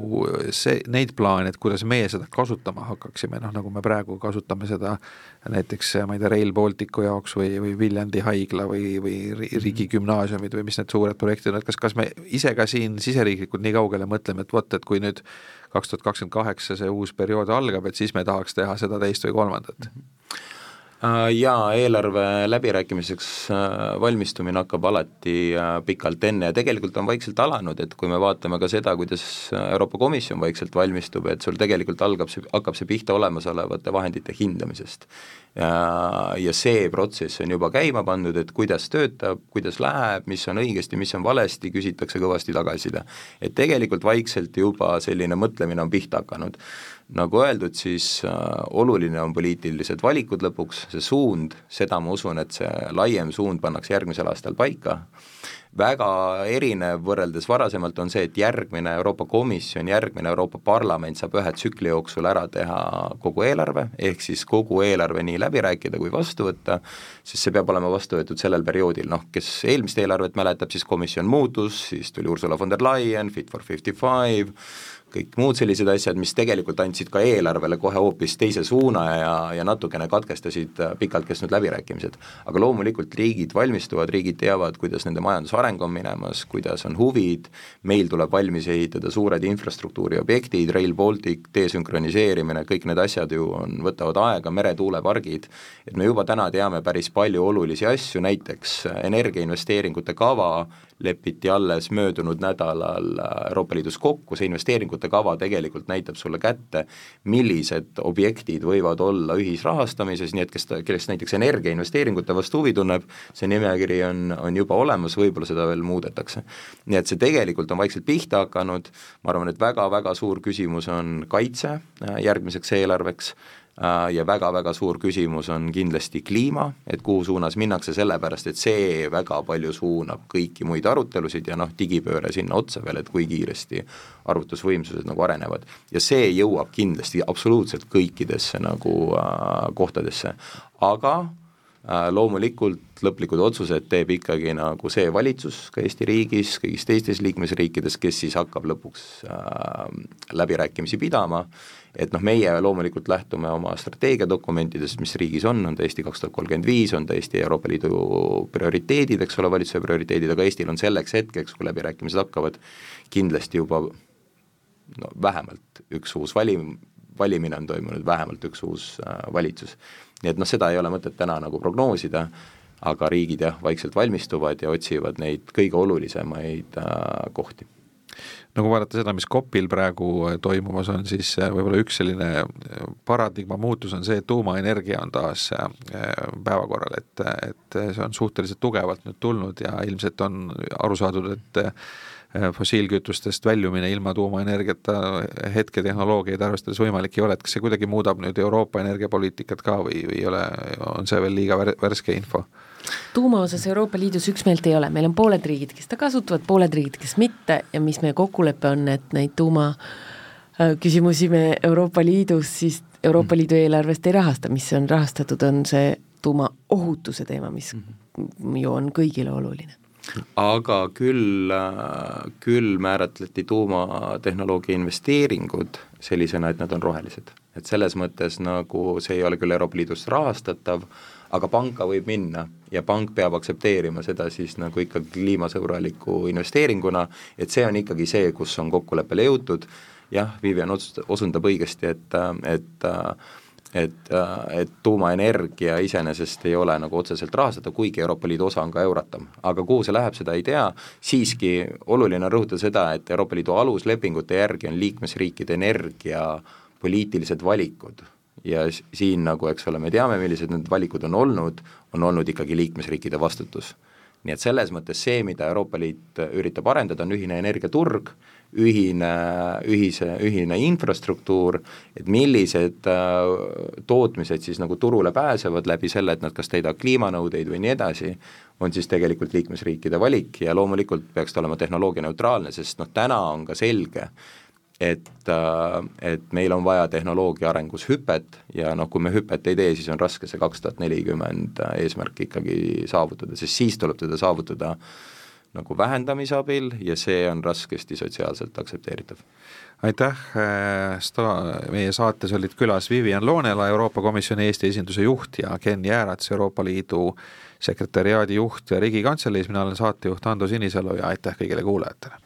see, neid plaane, et kuidas meie seda kasutama hakkaksime, noh nagu me praegu kasutame seda näiteks ma ei tea, Rail Balticu jaoks või, või Viljandi haigla või, või riigigümnaasiumid või mis need suured projektid on, et kas, kas me ise ka siin siin siseriiklikult nii kaugele mõtleme, et vot, et kui nüüd kaks tuhat kakskümmend kaheksa see uus periood algab, et siis me tahaks teha seda, teist või kolmandat? Äh, jaa, eelarve läbirääkimiseks äh, valmistumine hakkab alati äh, pikalt enne ja tegelikult on vaikselt alanud, et kui me vaatame ka seda, kuidas Euroopa Komisjon vaikselt valmistub, et sul tegelikult algab see, hakkab see pihta olemasolevate vahendite hindamisest. ja see protsess on juba käima pandud, et kuidas töötab, kuidas läheb, mis on õigesti, mis on valesti, küsitakse kõvasti tagasiside. et tegelikult vaikselt juba selline mõtlemine on pihta hakanud nagu öeldud, siis äh, oluline on poliitilised valikud lõpuks, see suund, seda ma usun, et see laiem suund pannakse järgmisel aastal paika, väga erinev võrreldes varasemalt on see, et järgmine Euroopa Komisjon, järgmine Euroopa Parlament saab ühe tsükli jooksul ära teha kogu eelarve, ehk siis kogu eelarve nii läbi rääkida kui vastu võtta, sest see peab olema vastu võetud sellel perioodil, noh, kes eelmist eelarvet mäletab, siis komisjon muutus, siis tuli Ursula von der Leyen, Fit for fifty five, kõik muud sellised asjad, mis tegelikult andsid ka eelarvele kohe hoopis teise suuna ja, ja natukene katkestasid äh, pikalt kestnud läbirääkimised. aga loomulikult riigid valmistuvad, riigid teavad, kuidas nende majandusareng on minemas, kuidas on huvid, meil tuleb valmis ehitada suured infrastruktuuriobjektid, Rail Baltic, desünkroniseerimine, kõik need asjad ju on, võtavad aega, meretuulepargid, et me juba täna teame päris palju olulisi asju, näiteks energiainvesteeringute kava, lepiti alles möödunud nädalal Euroopa Liidus kokku, see investeeringute kava tegelikult näitab sulle kätte, millised objektid võivad olla ühisrahastamises, nii et kes, kellest näiteks energiainvesteeringute vastu huvi tunneb, see nimekiri on, on juba olemas, võib-olla seda veel muudetakse. nii et see tegelikult on vaikselt pihta hakanud, ma arvan, et väga-väga suur küsimus on kaitse äh, järgmiseks eelarveks, ja väga-väga suur küsimus on kindlasti kliima, et kuhu suunas minnakse, sellepärast et see väga palju suunab kõiki muid arutelusid ja noh, digipööre sinna otsa veel, et kui kiiresti arvutusvõimsused nagu arenevad. ja see jõuab kindlasti absoluutselt kõikidesse nagu äh, kohtadesse, aga äh, loomulikult lõplikud otsused teeb ikkagi nagu see valitsus ka Eesti riigis, kõigis teistes liikmesriikides, kes siis hakkab lõpuks äh, läbirääkimisi pidama et noh, meie loomulikult lähtume oma strateegiadokumentidest, mis riigis on, on ta Eesti kaks tuhat kolmkümmend viis, on ta Eesti Euroopa Liidu prioriteedid, eks ole, valitsuse prioriteedid, aga Eestil on selleks hetkeks, kui läbirääkimised hakkavad, kindlasti juba no vähemalt üks uus valim, valimine on toimunud, vähemalt üks uus äh, valitsus. nii et noh, seda ei ole mõtet täna nagu prognoosida, aga riigid jah, vaikselt valmistuvad ja otsivad neid kõige olulisemaid äh, kohti no kui vaadata seda, mis Kopil praegu äh, toimumas on, siis äh, võib-olla üks selline äh, paradigma muutus on see, et tuumaenergia on taas päevakorral, et, et see on suhteliselt tugevalt nüüd tulnud ja ilmselt on aru saadud, et fossiilkütustest väljumine ilma tuumaenergiata hetketehnoloogiaid arvestades võimalik ei ole, et kas see kuidagi muudab nüüd Euroopa energiapoliitikat ka või, või ei ole, on see veel liiga värske info? Tuuma osas Euroopa Liidus üksmeelt ei ole, meil on pooled riigid, kes ta kasutavad, pooled riigid, kes mitte. Ja mis meie kokkulepe on, et neid tuuma äh, küsimusi me Euroopa Liidus siis Euroopa Liidu eelarvest ei rahasta, mis on rahastatud, on see tuumaohutuse teema, mis mhm. ju on kõigile oluline. Aga küll, äh, küll määratleti tuumatehnoloogia investeeringud sellisena, et nad on rohelised. et selles mõttes nagu see ei ole küll Euroopa Liidust rahastatav, aga panka võib minna ja pank peab aktsepteerima seda siis nagu ikkagi kliimasõbraliku investeeringuna, et see on ikkagi see, kus on kokkuleppele jõutud, jah, Vivian otsust-, osundab õigesti, et, et et, et tuumaenergia iseenesest ei ole nagu otseselt rahastatav, kuigi Euroopa Liidu osa on ka Euratom. aga kuhu see läheb, seda ei tea, siiski oluline on rõhutada seda, et Euroopa Liidu aluslepingute järgi on liikmesriikide energiapoliitilised valikud ja siin nagu, eks ole, me teame, millised need valikud on olnud, on olnud ikkagi liikmesriikide vastutus. nii et selles mõttes see, mida Euroopa Liit üritab arendada, on ühine energiaturg, ühine, ühise, ühine infrastruktuur, et millised äh, tootmised siis nagu turule pääsevad läbi selle, et nad kas täidavad kliimanõudeid või nii edasi, on siis tegelikult liikmesriikide valik ja loomulikult peaks ta olema tehnoloogianeutraalne, sest noh, täna on ka selge, et, äh, et meil on vaja tehnoloogia arengus hüpet ja noh, kui me hüpet ei tee, siis on raske see kaks tuhat nelikümmend eesmärk ikkagi saavutada, sest siis tuleb teda saavutada nagu vähendamise abil ja see on raskesti sotsiaalselt aktsepteeritav. aitäh, äh, sta-, meie saates olid külas Vivian Loonela, Euroopa Komisjoni Eesti esinduse juht ja Ken Jäärats, Euroopa Liidu sekretäriaadi juht Riigikantseleis, mina olen saatejuht Ando Sinisalu ja aitäh kõigile kuulajatele!